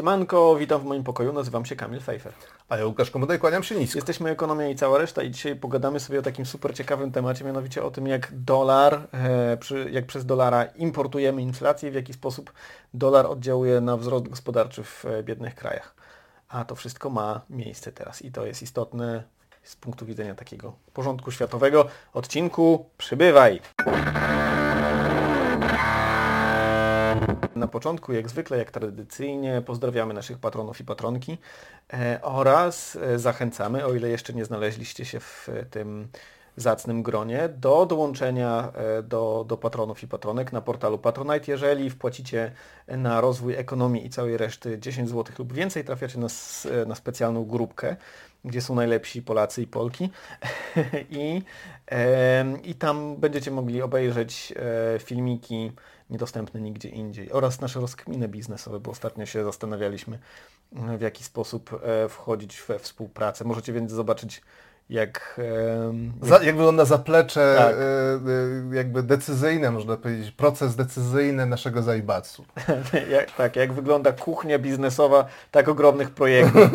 Siemanko, witam w moim pokoju, nazywam się Kamil Fejfer. A ja Łukasz Komodaj, kłaniam się nisko. Jesteśmy Ekonomia i cała reszta i dzisiaj pogadamy sobie o takim super ciekawym temacie, mianowicie o tym jak dolar, e, przy, jak przez dolara importujemy inflację, w jaki sposób dolar oddziałuje na wzrost gospodarczy w e, biednych krajach. A to wszystko ma miejsce teraz i to jest istotne z punktu widzenia takiego porządku światowego. Odcinku przybywaj! Na początku, jak zwykle, jak tradycyjnie, pozdrawiamy naszych patronów i patronki e, oraz e, zachęcamy, o ile jeszcze nie znaleźliście się w tym zacnym gronie, do dołączenia e, do, do patronów i patronek na portalu Patronite. Jeżeli wpłacicie na rozwój ekonomii i całej reszty 10 zł lub więcej, trafiacie na, na specjalną grupkę, gdzie są najlepsi Polacy i Polki I, i tam będziecie mogli obejrzeć filmiki niedostępny nigdzie indziej. Oraz nasze rozkminy biznesowe, bo ostatnio się zastanawialiśmy, w jaki sposób e, wchodzić we współpracę. Możecie więc zobaczyć jak, Za, jak wygląda zaplecze tak. E, e, jakby decyzyjne, można powiedzieć, proces decyzyjny naszego zajbacu. jak, tak, jak wygląda kuchnia biznesowa tak ogromnych projektów.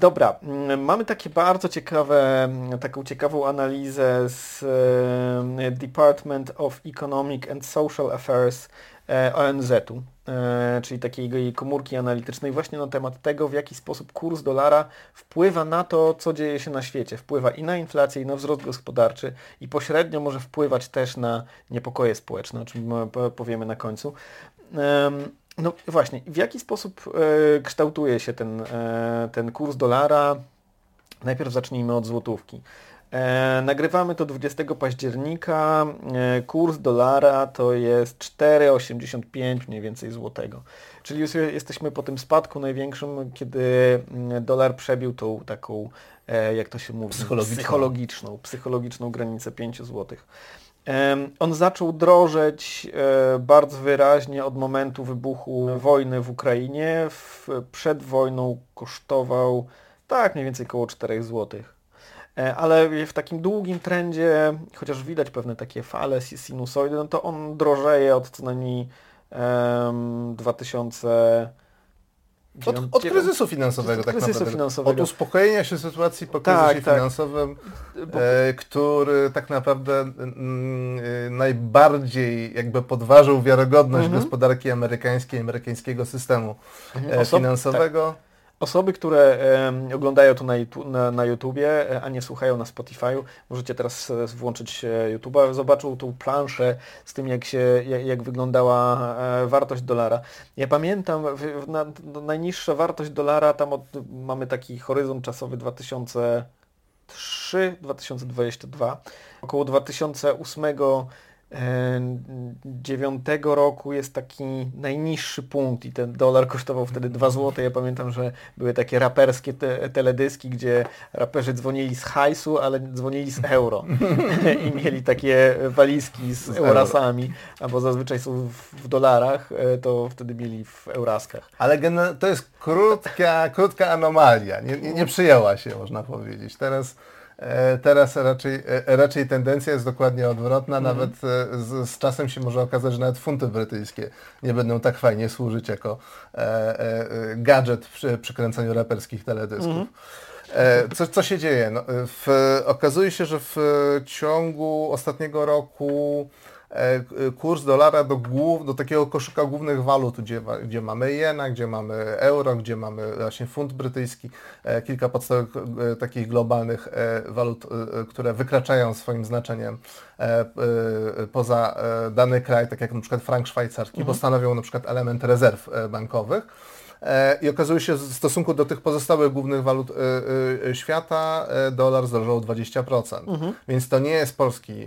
dobra, mamy takie bardzo ciekawe, taką ciekawą analizę z Department of Economic and Social Affairs ONZ-u, e, czyli takiej komórki analitycznej właśnie na temat tego, w jaki sposób kurs dolara wpływa na to, co dzieje się na świecie. Wpływa i na inflację, i na wzrost gospodarczy i pośrednio może wpływać też na niepokoje społeczne, o czym powiemy na końcu. No właśnie, w jaki sposób e, kształtuje się ten, ten kurs dolara? Najpierw zacznijmy od złotówki. E, nagrywamy to 20 października. E, kurs dolara to jest 4,85 mniej więcej złotego. Czyli już jesteśmy po tym spadku największym, kiedy mm, dolar przebił tą taką, e, jak to się mówi, psychologiczną, psychologiczną, psychologiczną granicę 5 złotych. On zaczął drożeć bardzo wyraźnie od momentu wybuchu wojny w Ukrainie. Przed wojną kosztował tak mniej więcej około 4 złotych. E, ale w takim długim trendzie, chociaż widać pewne takie fale sinusoidy, no to on drożeje od co najmniej um, 2000 od, od, kryzysu finansowego od tak kryzysu naprawdę. Finansowego. Od uspokojenia się sytuacji po tak, kryzysie tak. finansowym, e, który tak naprawdę mm, najbardziej jakby podważył wiarygodność mhm. gospodarki amerykańskiej, amerykańskiego systemu mhm. e, finansowego. Tak. Osoby, które oglądają to na, na, na YouTubie, e, a nie słuchają na Spotify'u, możecie teraz e, włączyć e, YouTube'a, zobaczą tą planszę z tym, jak, się, jak, jak wyglądała wartość dolara. Ja pamiętam, na, najniższa wartość dolara, tam od, mamy taki horyzont czasowy 2003-2022. Około 2008 2009 roku jest taki najniższy punkt i ten dolar kosztował wtedy 2 zł. Ja pamiętam, że były takie raperskie te teledyski, gdzie raperzy dzwonili z hajsu, ale dzwonili z euro i mieli takie walizki z, z eurasami, albo zazwyczaj są w, dolarach, e, to wtedy mieli w euraskach. Ale to jest krótka, krótka anomalia, nie, nie, nie przyjęła się, można powiedzieć. Teraz teraz raczej, e, raczej tendencja jest dokładnie odwrotna, mhm. nawet e, z, z, czasem się może okazać, że nawet funty brytyjskie nie będą tak fajnie służyć jako e, e, gadżet przy przykręcaniu raperskich teledysków. Mhm. Co, co się dzieje? No, w, okazuje się, że w ciągu ostatniego roku E, kurs dolara do, głów, do takiego koszyka głównych walut, gdzie, gdzie mamy jena, gdzie mamy euro, gdzie mamy właśnie funt brytyjski, e, kilka podstawowych e, takich globalnych walut, które wykraczają swoim znaczeniem poza dany kraj, tak jak na przykład frank szwajcarski, mhm. bo stanowią na przykład element rezerw bankowych. E, I okazuje się, że w stosunku do tych pozostałych głównych walut e, e, świata dolar zdrożał 20%. Mhm. Więc to nie jest polski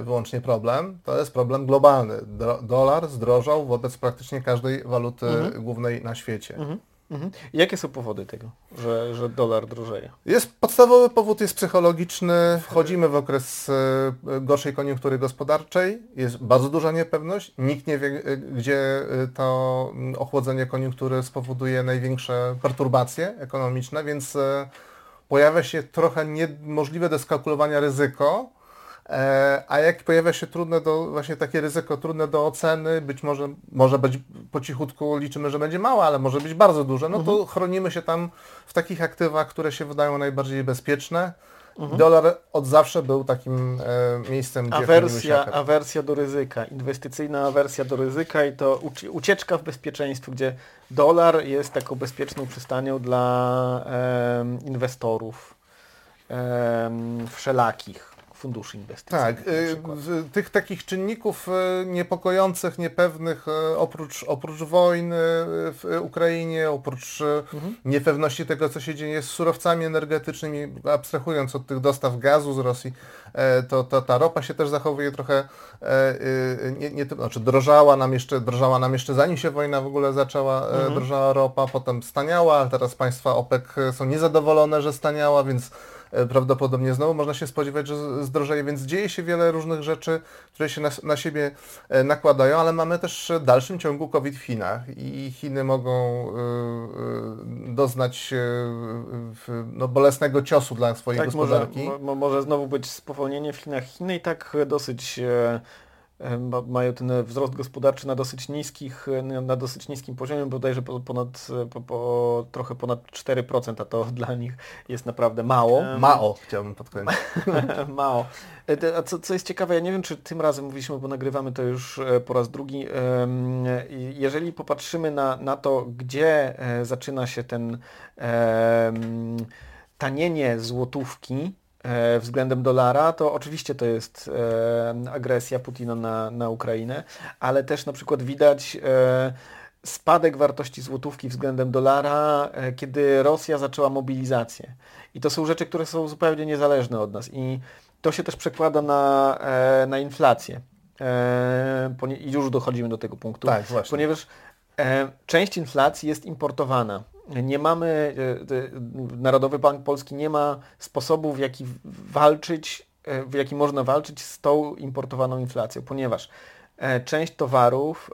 wyłącznie problem, to jest problem globalny. dolar zdrożał wobec praktycznie każdej waluty mhm. głównej na świecie. Mhm. Mhm. Jakie są powody tego, że, że dolar drożeje? Jest podstawowy powód jest psychologiczny. Wchodzimy w okres e, gorszej koniunktury gospodarczej. Jest bardzo duża niepewność. Nikt nie wie, e, gdzie e, to ochłodzenie koniunktury spowoduje największe perturbacje ekonomiczne, więc pojawia się trochę niemożliwe do skalkulowania ryzyko a jak pojawia się trudne do, właśnie takie ryzyko trudne do oceny, być może może być po cichutku liczymy, że będzie małe, ale może być bardzo duże, no to mhm. chronimy się tam w takich aktywach, które się wydają najbardziej bezpieczne. Mhm. Dolar od zawsze był takim e, miejscem, gdzie awersja, awersja do ryzyka, inwestycyjna awersja do ryzyka i to ucieczka w bezpieczeństwo, gdzie dolar jest taką bezpieczną przystanią dla e, inwestorów e, wszelakich funduszy inwestycyjnych. Tak, y, tych takich czynników y, niepokojących, niepewnych, y, oprócz, oprócz wojny w Ukrainie, oprócz mhm. niepewności tego, co się dzieje z surowcami energetycznymi, abstrahując od tych dostaw gazu z Rosji, e, to, to ta ropa się też zachowuje trochę, e, nie, nie, znaczy drożała nam jeszcze, drożała nam jeszcze zanim się wojna w ogóle zaczęła, e, mhm. drożała ropa, potem staniała, teraz państwa OPEC są niezadowolone, że staniała, więc prawdopodobnie znowu można się spodziewać, że zdrożeje, więc dzieje się wiele różnych rzeczy, które się na, na siebie e, nakładają, ale mamy też w dalszym ciągu COVID w Chinach i Chiny mogą y, doznać no, bolesnego ciosu dla swojej tak, gospodarki. Może, może znowu być spowolnienie w Chinach. Chiny i tak dosyć mają ten wzrost gospodarczy na dosyć niskich, na dosyć niskim poziomie, bodajże ponad, po, po, trochę ponad 4%, a to dla nich jest naprawdę mało. Mało, chciałbym podkreślić. mało. E, a co, co jest ciekawe, ja nie wiem, czy tym razem mówiliśmy, bo nagrywamy to już e, po raz drugi. Jeżeli popatrzymy na, na to, gdzie e, zaczyna się ten tanienie złotówki, względem dolara, to oczywiście to jest e, agresja Putina na, na Ukrainę, ale też na przykład widać e, spadek wartości złotówki względem dolara, kiedy Rosja zaczęła mobilizację. I to są rzeczy, które są zupełnie niezależne od nas i to się też przekłada na, na inflację. I już dochodzimy do tego punktu. Tak, właśnie. Ponieważ część inflacji jest importowana nie mamy, e, e, Narodowy Bank Polski nie ma sposobu, w jaki walczyć, e, w jaki można walczyć z tą importowaną inflacją, ponieważ część towarów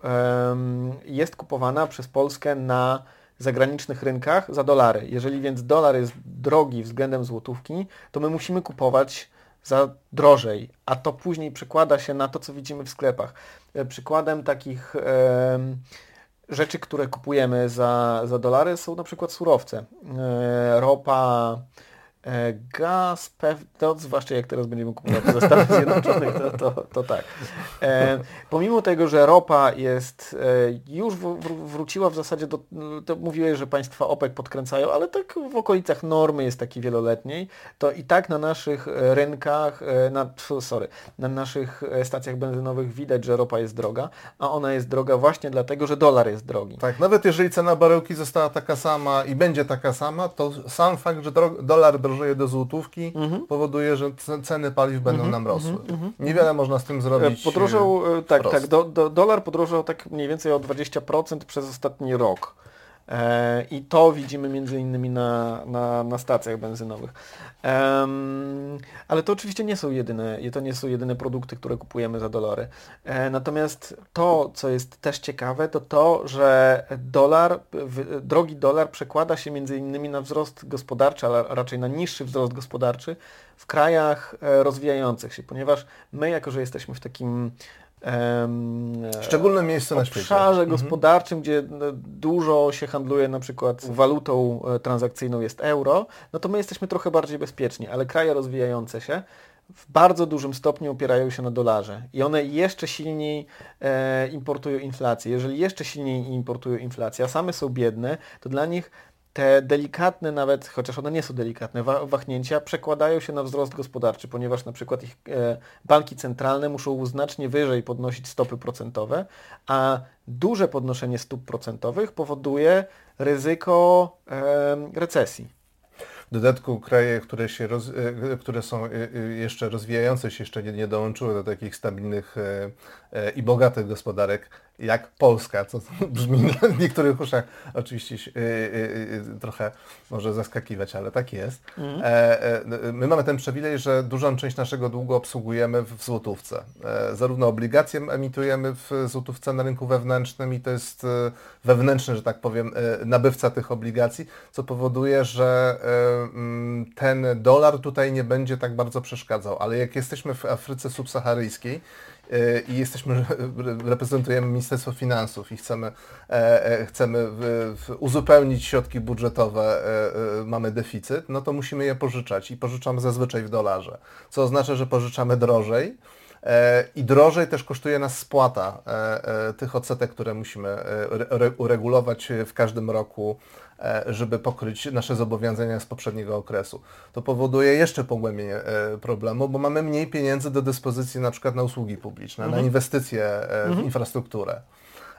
jest kupowana przez Polskę na zagranicznych rynkach za dolary. Jeżeli więc dolar jest drogi względem złotówki, to my musimy kupować za drożej, a to później przekłada się na to, co widzimy w sklepach. Przykładem takich rzeczy, które kupujemy za, za dolary są na przykład surowce. E, ropa, gaz, pewno, zwłaszcza jak teraz będziemy kupować ze Stanów Zjednoczonych, to, to, to tak. E, pomimo tego, że ropa jest, e, już w, w, wróciła w zasadzie do, to mówiłeś, że państwa OPEC podkręcają, ale tak w okolicach normy jest takiej wieloletniej, to i tak na naszych rynkach, e, na, sorry, na naszych e, stacjach benzynowych widać, że ropa jest droga, a ona jest droga właśnie dlatego, że dolar jest drogi. Tak, nawet jeżeli cena baryłki została taka sama i będzie taka sama, to sam fakt, że dolar drożeje do złotówki, mhm. powoduje, że ceny paliw będą mhm. nam rosły. Mhm. mhm. Niewiele można z tym zrobić. Podrożał, e, tak, tak, do, do, dolar podrożał tak mniej więcej o 20% przez ostatni rok. E, I to widzimy między innymi na, na, na stacjach benzynowych. ale to oczywiście nie są jedyne, to nie są jedyne produkty, które kupujemy za dolary. E, natomiast to, co jest też ciekawe, to to, że dolar, drogi dolar przekłada się między innymi na wzrost gospodarczy, ale raczej na niższy wzrost gospodarczy w krajach e, rozwijających się, ponieważ my, jako że jesteśmy w takim Szczególne miejsce na świecie. obszarze mhm. gospodarczym, gdzie no, dużo się handluje na przykład walutą e, transakcyjną jest euro, no to my jesteśmy trochę bardziej bezpieczni, ale kraje rozwijające się w bardzo dużym stopniu opierają się na dolarze i one jeszcze silniej e, importują inflację. Jeżeli jeszcze silniej importują inflację, a same są biedne, to dla nich te delikatne nawet, chociaż one nie są delikatne, wahnięcia przekładają się na wzrost gospodarczy, ponieważ na przykład ich e, banki centralne muszą znacznie wyżej podnosić stopy procentowe, a duże podnoszenie stóp procentowych powoduje ryzyko recesji. W dodatku kraje, które, się roz, e, które są e, jeszcze rozwijające się, jeszcze nie, nie dołączyły do takich stabilnych i bogatych gospodarek, jak Polska, co brzmi w niektórych uszach oczywiście yy, yy, trochę może zaskakiwać, ale tak jest. E, e, my mamy ten przywilej, że dużą część naszego długu obsługujemy w złotówce. E, zarówno obligacje emitujemy w złotówce na rynku wewnętrznym i to jest e, wewnętrzny, że tak powiem, e, nabywca tych obligacji, co powoduje, że mm, ten dolar tutaj nie będzie tak bardzo przeszkadzał. Ale jak jesteśmy w Afryce subsaharyjskiej, i jesteśmy, reprezentujemy Ministerstwo Finansów i chcemy, e, e, chcemy uzupełnić środki budżetowe, e, mamy deficyt, no to musimy je pożyczać i pożyczamy zazwyczaj w dolarze, co oznacza, że pożyczamy drożej, i drożej też kosztuje nas spłata tych odsetek, które musimy uregulować w każdym roku E, żeby pokryć nasze zobowiązania z poprzedniego okresu. To powoduje jeszcze pogłębienie e, problemu, bo mamy mniej pieniędzy do dyspozycji na przykład na usługi publiczne, mhm. na inwestycje e, w mhm. infrastrukturę.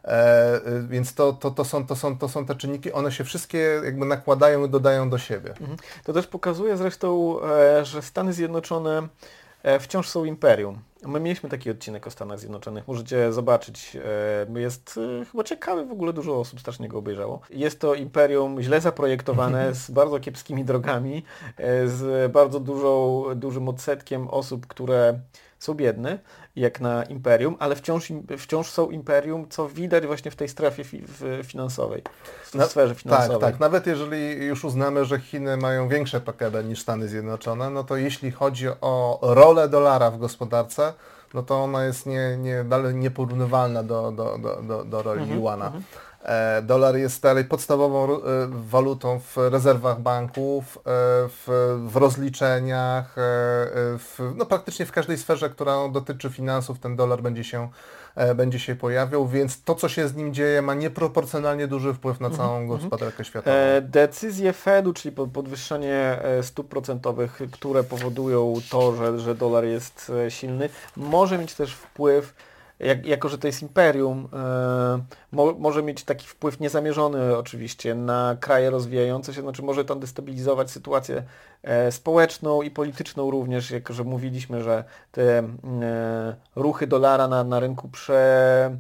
E, więc to, to, to, są, to, są, to są te czynniki, one się wszystkie jakby nakładają i dodają do siebie. Mhm. To też pokazuje zresztą, że Stany Zjednoczone wciąż są imperium. My mieliśmy taki odcinek o Stanach Zjednoczonych, możecie zobaczyć. E, jest e, chyba ciekawy, w ogóle dużo osób strasznie go obejrzało. Jest to imperium źle zaprojektowane, z bardzo kiepskimi drogami, e, z bardzo dużą, dużym odsetkiem osób, które są biedne, jak na imperium, ale wciąż, wciąż są imperium, co widać właśnie w tej strefie fi finansowej, w tej sferze finansowej. Tak, tak. Nawet jeżeli już uznamy, że Chiny mają większe PKB niż Stany Zjednoczone, no to jeśli chodzi o rolę dolara w gospodarce, no to ona jest nie, nie, dalej nieporównywalna do, do, do, do, do roli mhm, Yuana. Mhm. E, dolar jest dalej podstawową e, walutą w rezerwach banków, e, w, w rozliczeniach, w, no praktycznie w każdej sferze, która dotyczy finansów, ten dolar będzie się, będzie się pojawiał, więc to, co się z nim dzieje, ma nieproporcjonalnie duży wpływ na całą mm -hmm. gospodarkę światową. Decyzje Fedu, czyli podwyższenie stóp procentowych, które powodują to, że, że dolar jest silny, może mieć też wpływ jak, jako że to jest imperium, e, mo, może mieć taki wpływ niezamierzony oczywiście na kraje rozwijające się, znaczy może to destabilizować sytuację e, społeczną i polityczną również, jako że mówiliśmy, że te e, ruchy dolara na, na rynku prze,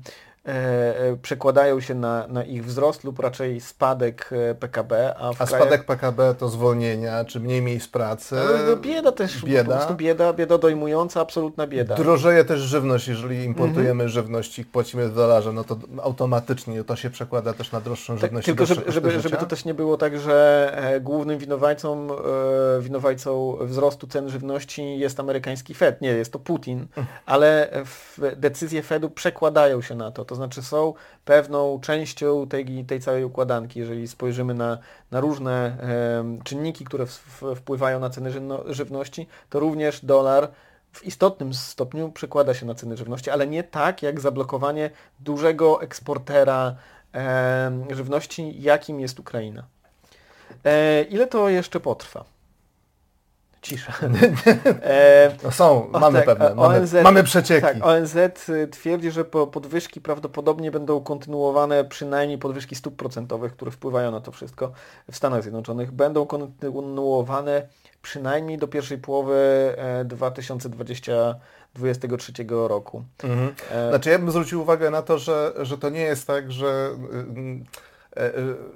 przekładają się na, na ich wzrost lub raczej spadek e, PKB. A, a spadek PKB to zwolnienia, czy mniej miejsc pracy? No, bieda też, bieda. po prostu bieda, bieda dojmująca, absolutna bieda. Drożeje też żywność, jeżeli importujemy mhm. żywność i płacimy w dolarze, no to automatycznie to się przekłada też na droższą tak, żywność. Tylko żeby, żeby, żeby to też nie było tak, że głównym winowajcą, winowajcą wzrostu cen żywności jest amerykański Fed. Nie, jest to Putin, mhm. ale decyzje Fedu przekładają się na to. To znaczy są pewną częścią tej, tej całej układanki. Jeżeli spojrzymy na, na różne e, czynniki, które w, w, wpływają na ceny żywności, to również dolar w istotnym stopniu przekłada się na ceny żywności, ale nie tak jak zablokowanie dużego eksportera e, żywności, jakim jest Ukraina. E, ile to jeszcze potrwa? Cisza. E, no są, mamy tak, pewne, mamy, ONZ, mamy przecieki. Tak, ONZ y, twierdzi, że podwyżki prawdopodobnie będą kontynuowane, przynajmniej podwyżki stóp procentowych, które wpływają na to wszystko w Stanach Zjednoczonych, będą kontynuowane przynajmniej do pierwszej połowy 2023 e, roku. Mhm. E, znaczy ja bym zwrócił uwagę na to, że, że to nie jest tak, że e,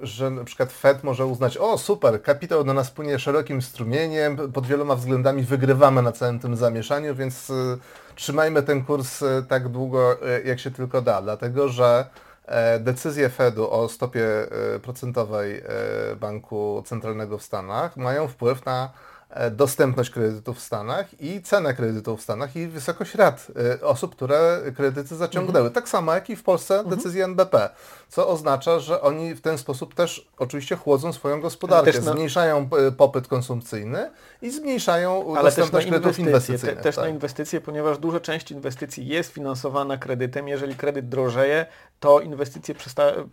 że na przykład Fed może uznać, o super, kapitał do nas płynie szerokim strumieniem, pod wieloma względami wygrywamy na całym tym zamieszaniu, więc y, trzymajmy ten kurs tak długo, jak się tylko da, dlatego że decyzje Fedu o stopie procentowej Banku Centralnego w Stanach mają wpływ na E, dostępność kredytów w Stanach i cenę kredytów w Stanach i wysokość rat e, osób, które kredyty zaciągnęły. Mhm. Tak samo jak i w Polsce mhm. decyzje NBP, co oznacza, że oni w ten sposób też oczywiście chłodzą swoją gospodarkę, na... zmniejszają e, popyt konsumpcyjny i zmniejszają Ale dostępność kredytów inwestycyjnych. Te, też tak. na inwestycje, ponieważ duża część inwestycji jest finansowana kredytem. Jeżeli kredyt drożeje, to inwestycje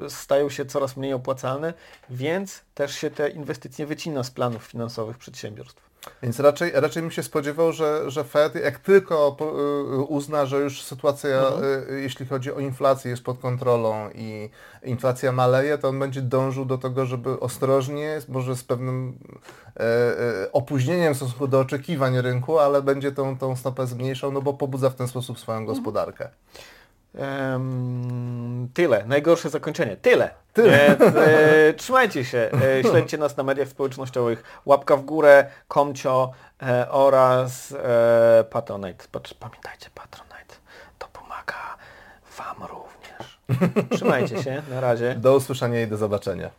stają się coraz mniej opłacalne, więc też się te inwestycje wycina z planów finansowych przedsiębiorstw. Więc raczej, raczej bym się spodziewał, że, że Fed jak tylko y, uzna, że już sytuacja, mhm. Y, jeśli chodzi o inflację, jest pod kontrolą i inflacja maleje, to on będzie dążył do tego, żeby ostrożnie, może z pewnym opóźnieniem w stosunku do oczekiwań rynku, ale będzie tą, tą stopę zmniejszał, no bo pobudza w ten sposób swoją mhm. Em, tyle. Najgorsze zakończenie. Tyle. Tyle. E, e, trzymajcie się. E, śledźcie nas na mediach społecznościowych. Łapka w górę, Komcio e, oraz e, Patronite. Pat- Pamiętajcie, Patronite to pomaga Wam również. Trzymajcie się. Na razie. Do usłyszenia i do zobaczenia.